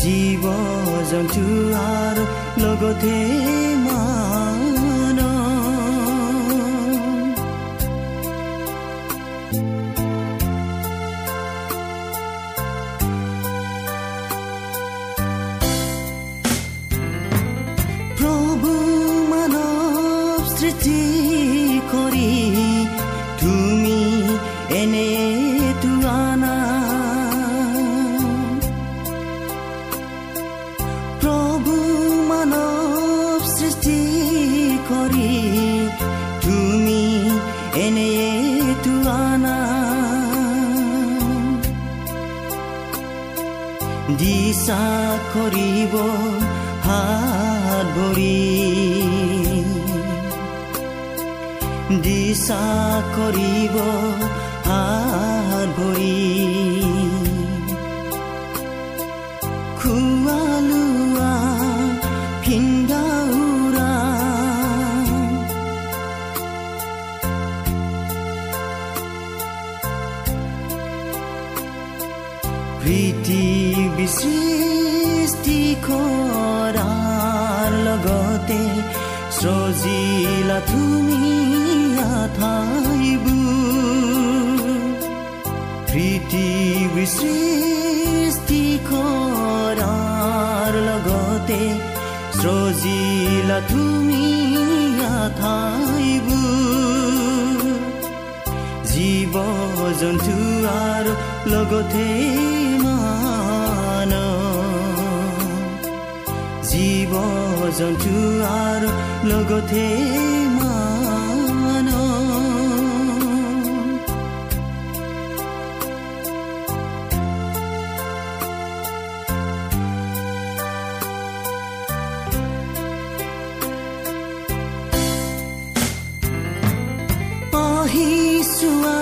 জীৱ জন্তু আৰু লগতে দিশা কৰিব হাত ভৰি দিশা কৰিব হাত ভৰি আঠাইবোৰ পৃথিৱী সৃষ্টি কৰাৰ লগতে তুমি আঠাইবোৰ জীৱ জন্তু আৰু লগতে জন্তু আৰু লগতে মান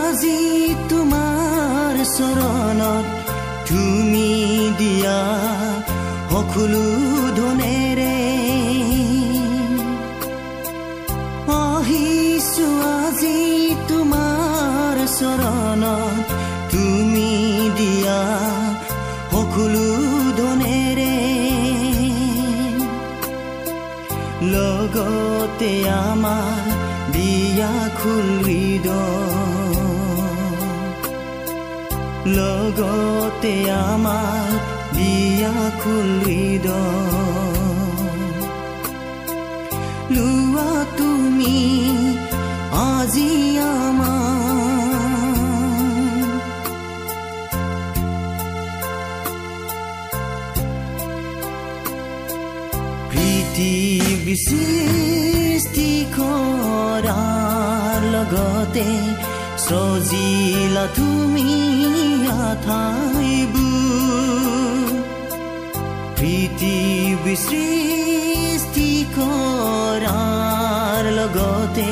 আজি তোমাৰ চৰণত তুমি দিয়া সকলো ধনেৰে লগতে আমাৰ দিয়া খুলিদ লগতে আমাৰ দিয়া খুলিদ লোৱা তুমি আজি আমাৰ সৃষ্টি কৰাৰ লগতে সজিলা তুমি প্ৰীতি সৃষ্টি কৰাৰ লগতে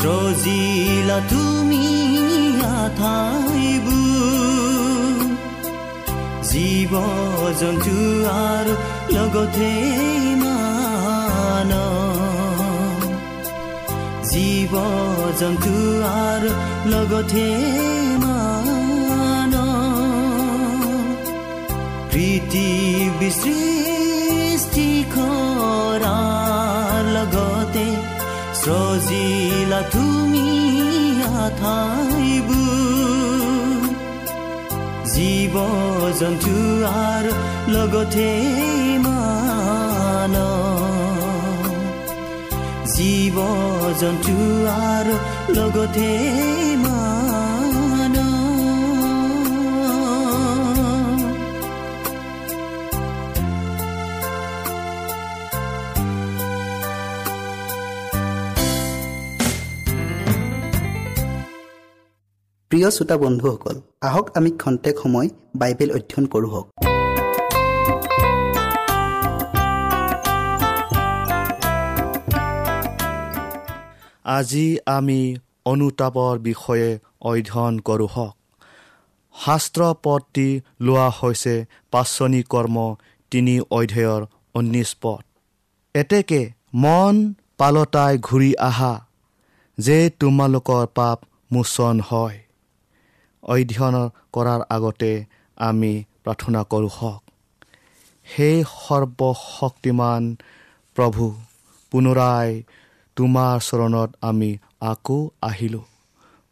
সজিলা তুমি জীৱ জন্তু আৰু লগতে মান জীৱ জন্তু আৰু লগতে মান পৃথিৱী সৃষ্টি কৰাৰ লগতে সজিলা তুমি আঠাইবোৰ জীৱ জন্তু আৰু লগতে মান জীৱ জন্তু আৰু লগতে প্ৰিয় শ্ৰোতা বন্ধুসকল আহক আমি খন্তেক সময় বাইবেল অধ্যয়ন কৰোঁ হওক। আজি আমি অনুতাপৰ বিষয়ে অধ্যয়ন কৰোঁ হওক। শাস্ত্ৰ পদটি লোৱা হৈছে পাচনি কৰ্ম তিনি অধ্যায়ৰ ঊনৈছ পদ। এতেকে মন পালতাই ঘূৰি আহা যে তোমালোকৰ পাপ মোচন হয়। অধ্যয়ন কৰাৰ আগতে আমি প্ৰাৰ্থনা কৰোঁ হওক। সেই সৰ্বশক্তিমান প্ৰভু পুনৰাই তোমাৰ চৰণত আমি আকৌ আহিলোঁ।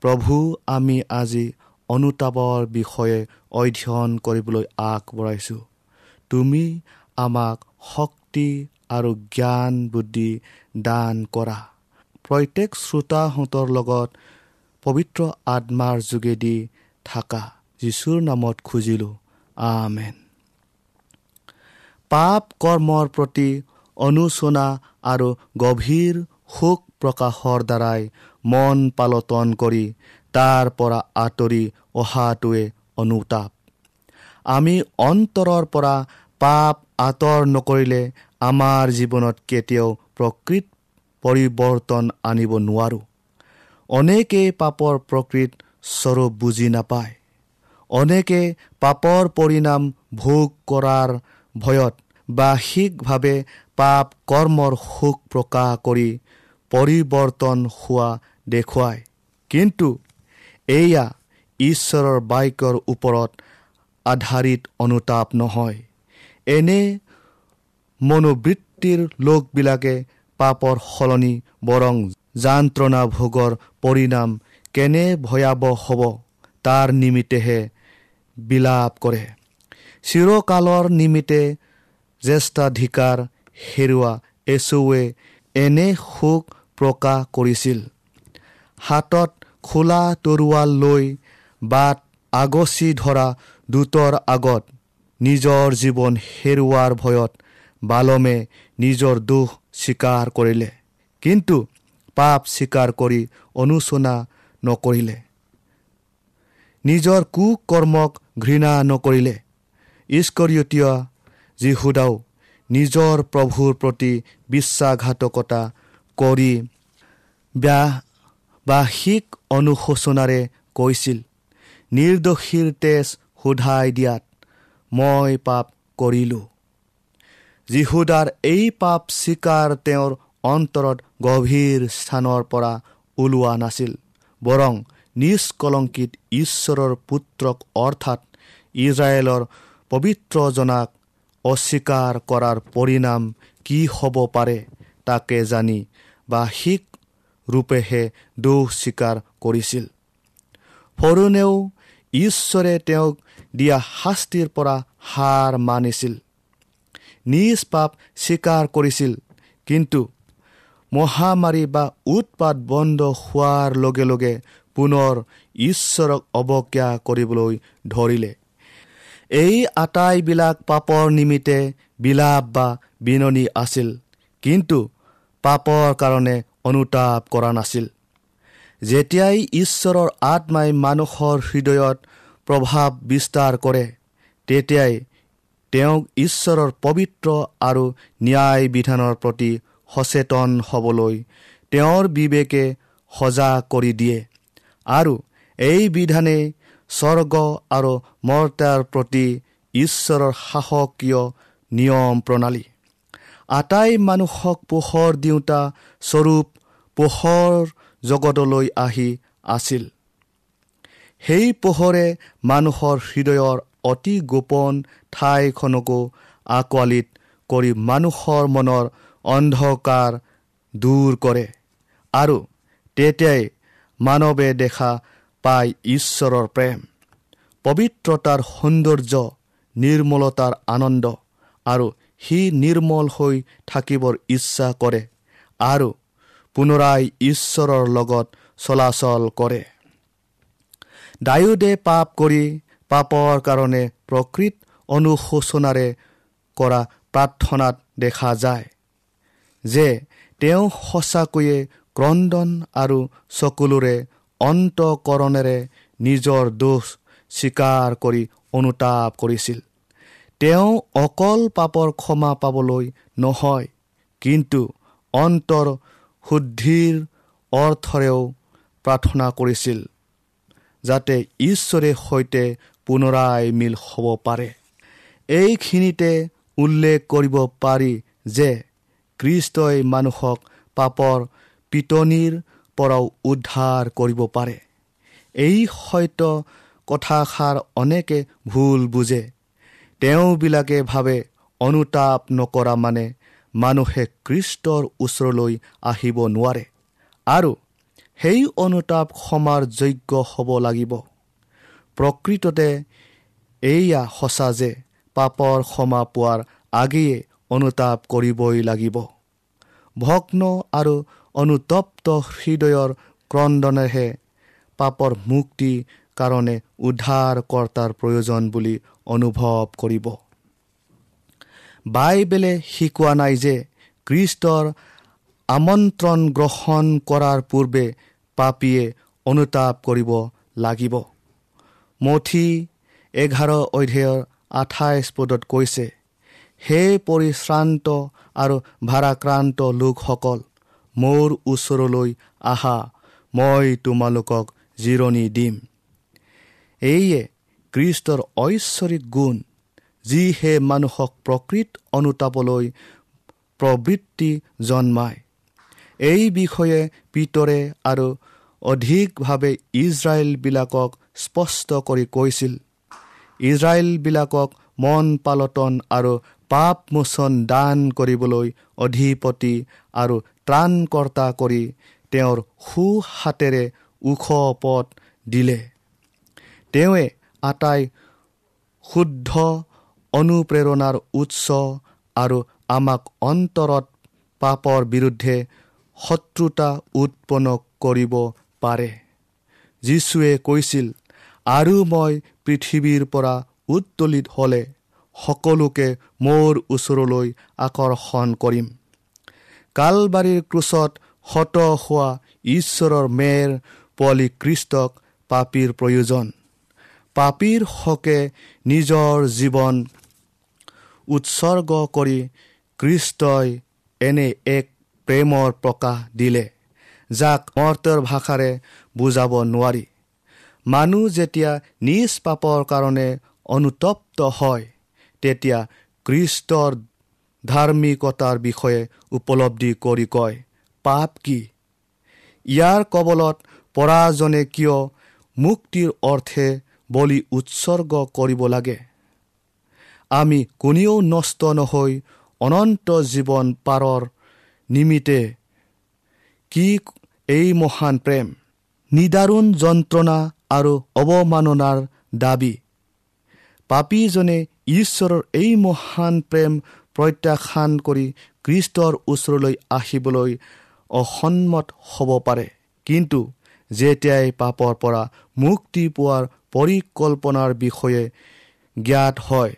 প্ৰভু আমি আজি অনুতাপৰ বিষয়ে অধ্যয়ন কৰিবলৈ আগবঢ়াইছোঁ। তুমি আমাক শক্তি আৰু জ্ঞান বুদ্ধি দান কৰা। প্ৰত্যেক শ্ৰোতাহঁতৰ লগত পবিত্ৰ আত্মাৰ যোগেদি থাকা। যীশুৰ নামত খুজিলোঁ আমেন। পাপ কৰ্মৰ প্ৰতি অনুচনা আৰু গভীৰ শোক প্ৰকাশৰ দ্বাৰাই মন পালটন কৰি তাৰ পৰা আঁতৰি অহাটোৱে অনুতাপ। আমি অন্তৰৰ পৰা পাপ আঁতৰ নকৰিলে আমাৰ জীৱনত কেতিয়াও প্ৰকৃত পৰিৱৰ্তন আনিব নোৱাৰোঁ। অনেকেই পাপৰ প্ৰকৃত স্বৰূপ বুজি নাপায়। অনেকে পাপৰ পৰিণাম ভোগ কৰাৰ ভয়ত বাহ্যিকভাৱে পাপ কৰ্মৰ সুখ প্ৰকাশ কৰি পৰিৱৰ্তন হোৱা দেখুৱায়। কিন্তু এয়া ঈশ্বৰৰ বাক্যৰ ওপৰত আধাৰিত অনুতাপ নহয়। এনে মনোবৃত্তিৰ লোকবিলাকে পাপৰ সলনি বৰং যান্ত্ৰণা ভোগৰ পৰিণাম কেনে ভয়াৱহ হ'ব তাৰ নিমিত্তেহে বিলাপ কৰে। চিৰকালৰ নিমিত্তে জ্যেষ্ঠাধিকাৰ হেৰুৱা এচুৱে এনে শোক প্ৰকাশ কৰিছিল। হাতত খোলা তৰোৱাল লৈ বাট আগচি ধৰা দূতৰ আগত নিজৰ জীৱন হেৰুৱাৰ ভয়ত বালমে নিজৰ দোষ স্বীকাৰ কৰিলে। কিন্তু পাপ স্বীকাৰ কৰি অনুচনা নকৰিলে। নিজৰ কুকৰ্মক ঘৃণা নকৰিলে। ঈশ্বৰীয়তীয় যীশুদাও নিজৰ প্ৰভুৰ প্ৰতি বিশ্বাসঘাতকতা কৰি ব্যাহ বাহ্যিক অনুশোচনাৰে কৈছিল নিৰ্দোষীৰ তেজ সোধাই দিয়াত মই পাপ কৰিলোঁ। যীশুদাৰ এই পাপ স্বীকাৰ তেওঁৰ অন্তৰত গভীৰ স্থানৰ পৰা ওলোৱা নাছিল বৰং নিষ্কলংকিত ঈশ্বৰৰ পুত্ৰক অৰ্থাৎ ইজৰাইলৰ পবিত্ৰজনাক অস্বীকাৰ কৰাৰ পৰিণাম কি হ'ব পাৰে তাকে জানি বাহ্যিক ৰূপেহে দোষ স্বীকাৰ কৰিছিল। ফৰুণেও ঈশ্বৰে তেওঁক দিয়া শাস্তিৰ পৰা হাৰ মানিছিল। নিজ পাপ স্বীকাৰ কৰিছিল কিন্তু মহামাৰী বা উৎপাত বন্ধ হোৱাৰ লগে লগে পুনৰ ঈশ্বৰক অৱজ্ঞা কৰিবলৈ ধৰিলে। এই আটাইবিলাক পাপৰ নিমিত্তে বিলাপ বা বিননি আছিল কিন্তু পাপৰ কাৰণে অনুতাপ কৰা নাছিল। যেতিয়াই ঈশ্বৰৰ আত্মাই মানুহৰ হৃদয়ত প্ৰভাৱ বিস্তাৰ কৰে তেতিয়াই তেওঁক ঈশ্বৰৰ পবিত্ৰ আৰু ন্যায় বিধানৰ প্ৰতি সচেতন হ'বলৈ তেওঁৰ বিবেকে সজাগ কৰি দিয়ে আৰু এই বিধানে স্বৰ্গ আৰু মৰ্তাৰ প্ৰতি ঈশ্বৰৰ শাসকীয় নিয়ম প্ৰণালী। আটাই মানুহক পোহৰ দিওঁতা স্বৰূপ পোহৰ জগতলৈ আহি আছিল। সেই পোহৰে মানুহৰ হৃদয়ৰ অতি গোপন ঠাইখনকো আঁকোৱালিত কৰি মানুহৰ মনৰ অন্ধকাৰ দূৰ কৰে আৰু তেতিয়াই মানৱে দেখা পায় ঈশ্বৰৰ প্ৰেম পবিত্ৰতাৰ সৌন্দৰ্য নিৰ্মলতাৰ আনন্দ আৰু সি নিৰ্মল হৈ থাকিবৰ ইচ্ছা কৰে আৰু পুনৰাই ঈশ্বৰৰ লগত চলাচল কৰে। ডায়ুদে পাপ কৰি পাপৰ কাৰণে প্ৰকৃত অনুশোচনাৰে কৰা প্ৰাৰ্থনাত দেখা যায় যে তেওঁ সঁচাকৈয়ে ক্ৰদন আৰু চকুলোৰে অন্তকৰণেৰে নিজৰ দোষ স্বীকাৰ কৰি অনুতাপ কৰিছিল। তেওঁ অকল পাপৰ ক্ষমা পাবলৈ নহয় কিন্তু অন্তৰ শুদ্ধিৰ অৰ্থৰেও প্ৰাৰ্থনা কৰিছিল যাতে ঈশ্বৰে সৈতে পুনৰাই মিল হ'ব পাৰে। এইখিনিতে উল্লেখ কৰিব পাৰি যে খ্ৰীষ্টই মানুহক পাপৰ পিটনিৰ পৰাও উদ্ধাৰ কৰিব পাৰে। এই সত্য কথাষাৰ অনেকে ভুল বুজে। তেওঁবিলাকে ভাবে অনুতাপ নকৰা মানে মানুহে কৃষ্টৰ ওচৰলৈ আহিব নোৱাৰে। আৰু সেই অনুতাপ ক্ষমাৰ যোগ্য হ'ব লাগিব। প্ৰকৃততে এয়া সঁচা যে পাপৰ ক্ষমা পোৱাৰ আগেয়ে অনুতাপ কৰিবই লাগিব। ভগ্ন আৰু অনুতপ্ত হৃদয়ৰ ক্ৰদনেহে পাপৰ মুক্তিৰ কাৰণে উদ্ধাৰকৰ্তাৰ প্ৰয়োজন বুলি অনুভৱ কৰিব। বাইবেলে শিকোৱা নাই যে খ্ৰীষ্টৰ আমন্ত্ৰণ গ্ৰহণ কৰাৰ পূৰ্বে পাপীয়ে অনুতাপ কৰিব লাগিব। মঠি এঘাৰ অধ্যায়ৰ আঠাইছ পদত কৈছে হে পৰিশ্ৰান্ত আৰু ভাৰাক্ৰান্ত লোকসকল মোৰ ওচৰলৈ আহা মই তোমালোকক জিৰণি দিম। এইয়ে কৃষ্টৰ ঐশ্বৰিক গুণ যিহে মানুহক প্ৰকৃত অনুতাপলৈ প্ৰবৃত্তি জন্মায়। এই বিষয়ে পিতৰে আৰু অধিকভাৱে ইজৰাইলবিলাকক স্পষ্ট কৰি কৈছিল। ইজৰাইলবিলাকক মন পালটন আৰু পাপ মোচন দান কৰিবলৈ অধিপতি আৰু ত্ৰাণকৰ্তা কৰি তেওঁৰ সু হাতেৰে ওখ পথ দিলে। তেওঁৱে আটাই শুদ্ধ অনুপ্ৰেৰণাৰ উৎস আৰু আমাক অন্তৰত পাপৰ বিৰুদ্ধে শত্ৰুতা উৎপন্ন কৰিব পাৰে। যীশুৱে কৈছিল আৰু মই পৃথিৱীৰ পৰা উত্তলিত হ'লে সকলোকে মোৰ ওচৰলৈ আকৰ্ষণ কৰিম। কালবাৰীৰ ক্ৰোচত শত হোৱা ঈশ্বৰৰ মেৰ পোৱালি কৃষ্টক পাপীৰ প্ৰয়োজন। পাপীৰ হকে নিজৰ জীৱন উৎসৰ্গ কৰি কৃষ্টই এনে এক প্ৰেমৰ প্ৰকাশ দিলে যাক মৰ্তৰ ভাষাৰে বুজাব নোৱাৰি। মানুহ যেতিয়া নিজ পাপৰ কাৰণে অনুতপ্ত হয় তেতিয়া কৃষ্টৰ ধাৰ্মিকতাৰ বিষয়ে উপলব্ধি কৰি কয় পাপ কি? ইয়াৰ কবলত পৰাজনে কিয় মুক্তিৰ অৰ্থে বলি উৎসৰ্গ কৰিব লাগে। আমি কোনেও নষ্ট নহৈ অনন্ত জীৱন পাৰৰ নিমিত্তে কি এই মহান প্ৰেম নিদাৰুণ যন্ত্ৰণা আৰু অৱমাননাৰ দাবী। পাপীজনে ঈশ্বৰৰ এই মহান প্ৰেম প্ৰত্যাখ্যান কৰি কৃষ্টৰ ওচৰলৈ আহিবলৈ অসন্মত হ'ব পাৰে। কিন্তু যেতিয়াই পাপৰ পৰা মুক্তি পোৱাৰ পৰিকল্পনাৰ বিষয়ে জ্ঞাত হয়।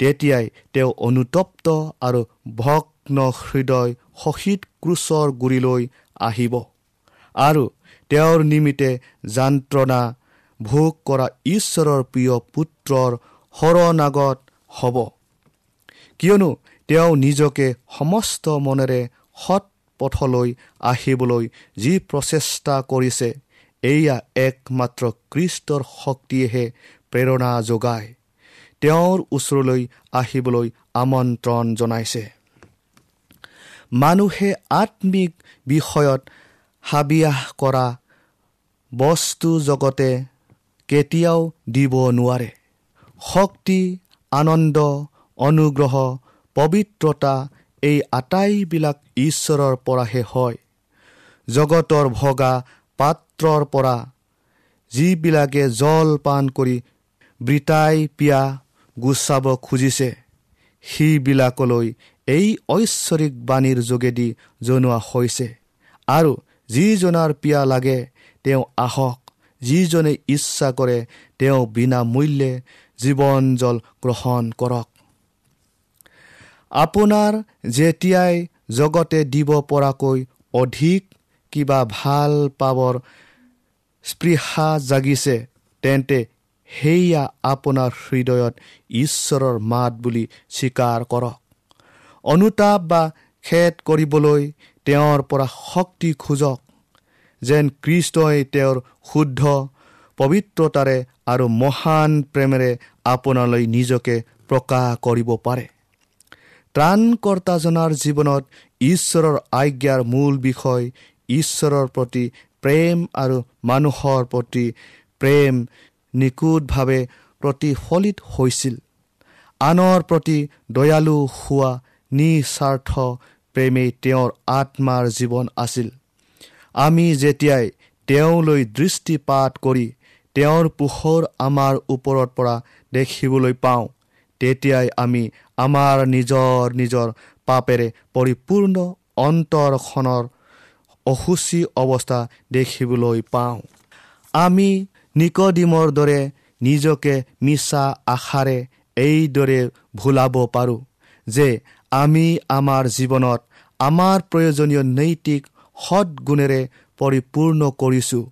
তেতিয়াই তেওঁ অনুতপ্ত আৰু ভগ্ন হৃদয় সহিত ক্ৰুচৰ গুৰিলৈ আহিব। আৰু তেওঁৰ নিমিত্তে যান্ত্ৰণা ভোগ কৰা ঈশ্বৰৰ প্ৰিয় পুত্ৰৰ শৰণাগত হ'ব। কিয়নো তেওঁ নিজকে সমস্ত মনেৰে সৎ পথলৈ আহিবলৈ যি প্ৰচেষ্টা কৰিছে এয়া একমাত্ৰ কৃষ্টৰ শক্তিয়েহে প্ৰেৰণা যোগায়। তেওঁৰ ওচৰলৈ আহিবলৈ আমন্ত্ৰণ জনাইছে। মানুহে আত্মিক বিষয়ত হাবিয়াস কৰা বস্তু জগতে কেতিয়াও দিব নোৱাৰে। শক্তি আনন্দ অনুগ্ৰহ পবিত্ৰতা এই আটাইবিলাক ঈশ্বৰৰ পৰাহে হয়। জগতৰ ভগা পাত্ৰৰ পৰা যিবিলাকে জল পান কৰি বৃতাই পিয়া গুচাব খুজিছে সিবিলাকলৈ এই ঐশ্বৰিক বাণীৰ যোগেদি জনোৱা হৈছে। আৰু যিজনাৰ পিয়া লাগে তেওঁ আহক। যিজনে ইচ্ছা কৰে তেওঁ বিনামূল্যে জীৱন জল গ্ৰহণ কৰক। আপোনাৰ যেতিয়াই জগতে দিব পৰাকৈ অধিক কিবা ভাল পাবৰ স্পৃহা জাগিছে তেন্তে সেয়া আপোনাৰ হৃদয়ত ঈশ্বৰৰ মাত বুলি স্বীকাৰ কৰক। অনুতাপ বা খেদ কৰিবলৈ তেওঁৰ পৰা শক্তি খোজক যেন কৃষ্ণই তেওঁৰ শুদ্ধ পবিত্ৰতাৰে আৰু মহান প্ৰেমেৰে আপোনালৈ নিজকে প্ৰকাশ কৰিব পাৰে। ত্ৰাণকৰ্তাজনাৰ জীৱনত ঈশ্বৰৰ আজ্ঞাৰ মূল বিষয় ঈশ্বৰৰ প্ৰতি প্ৰেম আৰু মানুহৰ প্ৰতি প্ৰেম নিখুঁতভাৱে প্ৰতিফলিত হৈছিল। আনৰ প্ৰতি দয়ালু হোৱা নিস্বাৰ্থ প্ৰেমেই তেওঁৰ আত্মাৰ জীৱন আছিল। আমি যেতিয়াই তেওঁলৈ দৃষ্টিপাত কৰি তেওঁৰ পোহৰ আমাৰ ওপৰত পৰা দেখিবলৈ পাওঁ তেতিয়াই আমি আমাৰ নিজৰ নিজৰ পাপেৰে পৰিপূৰ্ণ অন্তৰখনৰ অসুচী অৱস্থা দেখিবলৈ পাওঁ। আমি নিকডিমৰ দৰে নিজকে মিছা আশাৰে এইদৰে ভুলাব পাৰোঁ যে আমি আমাৰ জীৱনত আমাৰ প্ৰয়োজনীয় নৈতিক সৎগুণেৰে পৰিপূৰ্ণ কৰিছোঁ।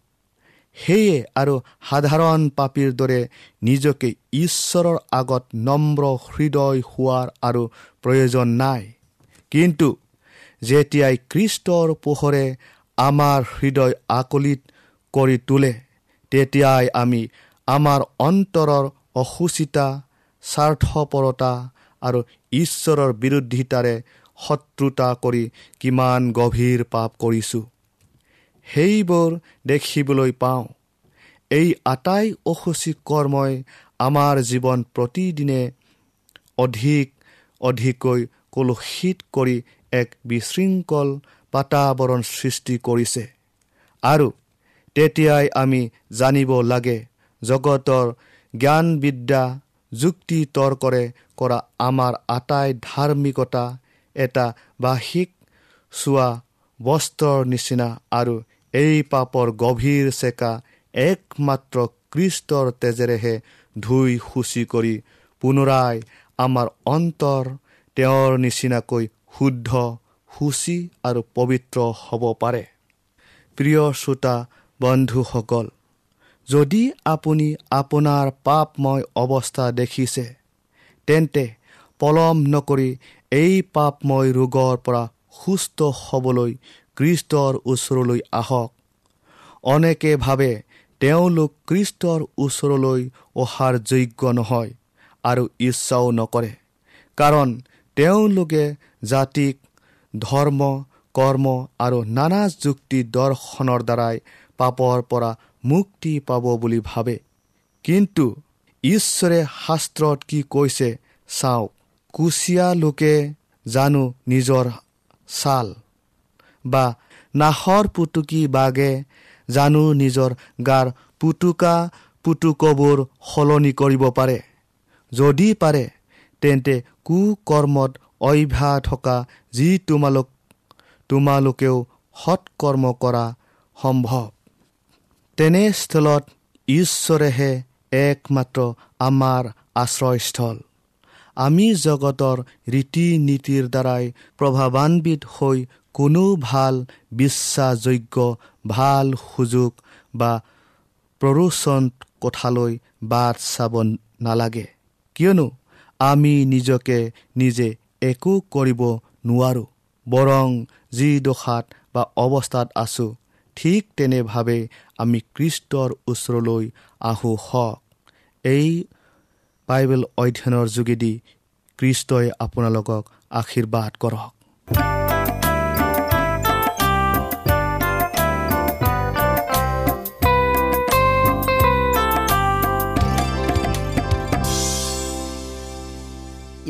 সেয়ে আৰু সাধাৰণ পাপীৰ দৰে নিজকে ঈশ্বৰৰ আগত নম্ৰ হৃদয় হোৱাৰ আৰু প্ৰয়োজন নাই। কিন্তু যেতিয়াই খ্ৰীষ্টৰ পোহৰে আমাৰ হৃদয় আকলিত কৰি তোলে তেতিয়াই আমি আমাৰ অন্তৰৰ অসুচিতা স্বাৰ্থপৰতা আৰু ঈশ্বৰৰ বিৰোধিতাৰে শত্ৰুতা কৰি কিমান গভীৰ পাপ কৰিছোঁ। সেইবোৰ দেখিবলৈ পাওঁ। এই আটাই অসুচী কৰ্মই আমাৰ জীৱন প্ৰতিদিনে অধিক অধিককৈ কলুষিত কৰি এক বিশৃংখল বাতাৱৰণ সৃষ্টি কৰিছে। আৰু তেতিয়াই আমি জানিব লাগে জগতৰ জ্ঞান বিদ্যা যুক্তি তৰ্কৰে কৰা আমাৰ আটাই ধাৰ্মিকতা এটা বাহিক চোৱা বস্ত্ৰৰ নিচিনা আৰু এই পাপৰ গভীৰ চেকা একমাত্ৰ কৃষ্টৰ তেজেৰেহে ধুই সূচী কৰি পুনৰাই আমাৰ অন্তৰ তেওঁৰ নিচিনাকৈ শুদ্ধ সূচী আৰু পবিত্ৰ হ'ব পাৰে। প্ৰিয় শ্ৰোতা বন্ধুসকল যদি আপুনি আপোনাৰ পাপময় অৱস্থা দেখিছে তেন্তে পলম নকৰি এই পাপময় ৰোগৰ পৰা সুস্থ হ'বলৈ কৃষ্টৰ ওচৰলৈ আহক। অনেকে ভাবে তেওঁলোক কৃষ্টৰ ওচৰলৈ অহাৰ যোগ্য নহয় আৰু ইচ্ছাও নকৰে কাৰণ তেওঁলোকে জাতিক ধৰ্ম কৰ্ম আৰু নানা যুক্তি দৰ্শনৰ দ্বাৰাই পাপৰ পৰা মুক্তি পাব বুলি ভাবে। কিন্তু ঈশ্বৰে শাস্ত্ৰত কি কৈছে চাওক কুচিয়া লোকে জানো নিজৰ ছাল বা নাহৰ পুতুকি বাগে জানো নিজৰ গাৰ পুতুকা পুতুকবোৰ সলনি কৰিব পাৰে। যদি পাৰে তেন্তে কুকৰ্মত অভ্যাস থকা যি তোমালোক তোমালোকেও সৎকৰ্ম কৰা সম্ভৱ। তেনেস্থলত ঈশ্বৰেহে একমাত্ৰ আমাৰ আশ্ৰয়স্থল। আমি জগতৰ ৰীতি নীতিৰ দ্বাৰাই প্ৰভাৱান্বিত হৈ কোনো ভাল বিশ্বাসযোগ্য ভাল সুযোগ বা প্ৰৰোচন কথালৈ বাট চাব নালাগে। কিয়নো আমি নিজকে নিজে একো কৰিব নোৱাৰোঁ বৰং যি দশাত বা অৱস্থাত আছোঁ ঠিক তেনেভাৱে আমি কৃষ্টৰ ওচৰলৈ আহোঁ হওক এই বাইবেল অধ্যয়নৰ যোগেদি কৃষ্টই আপোনালোকক আশীৰ্বাদ কৰক।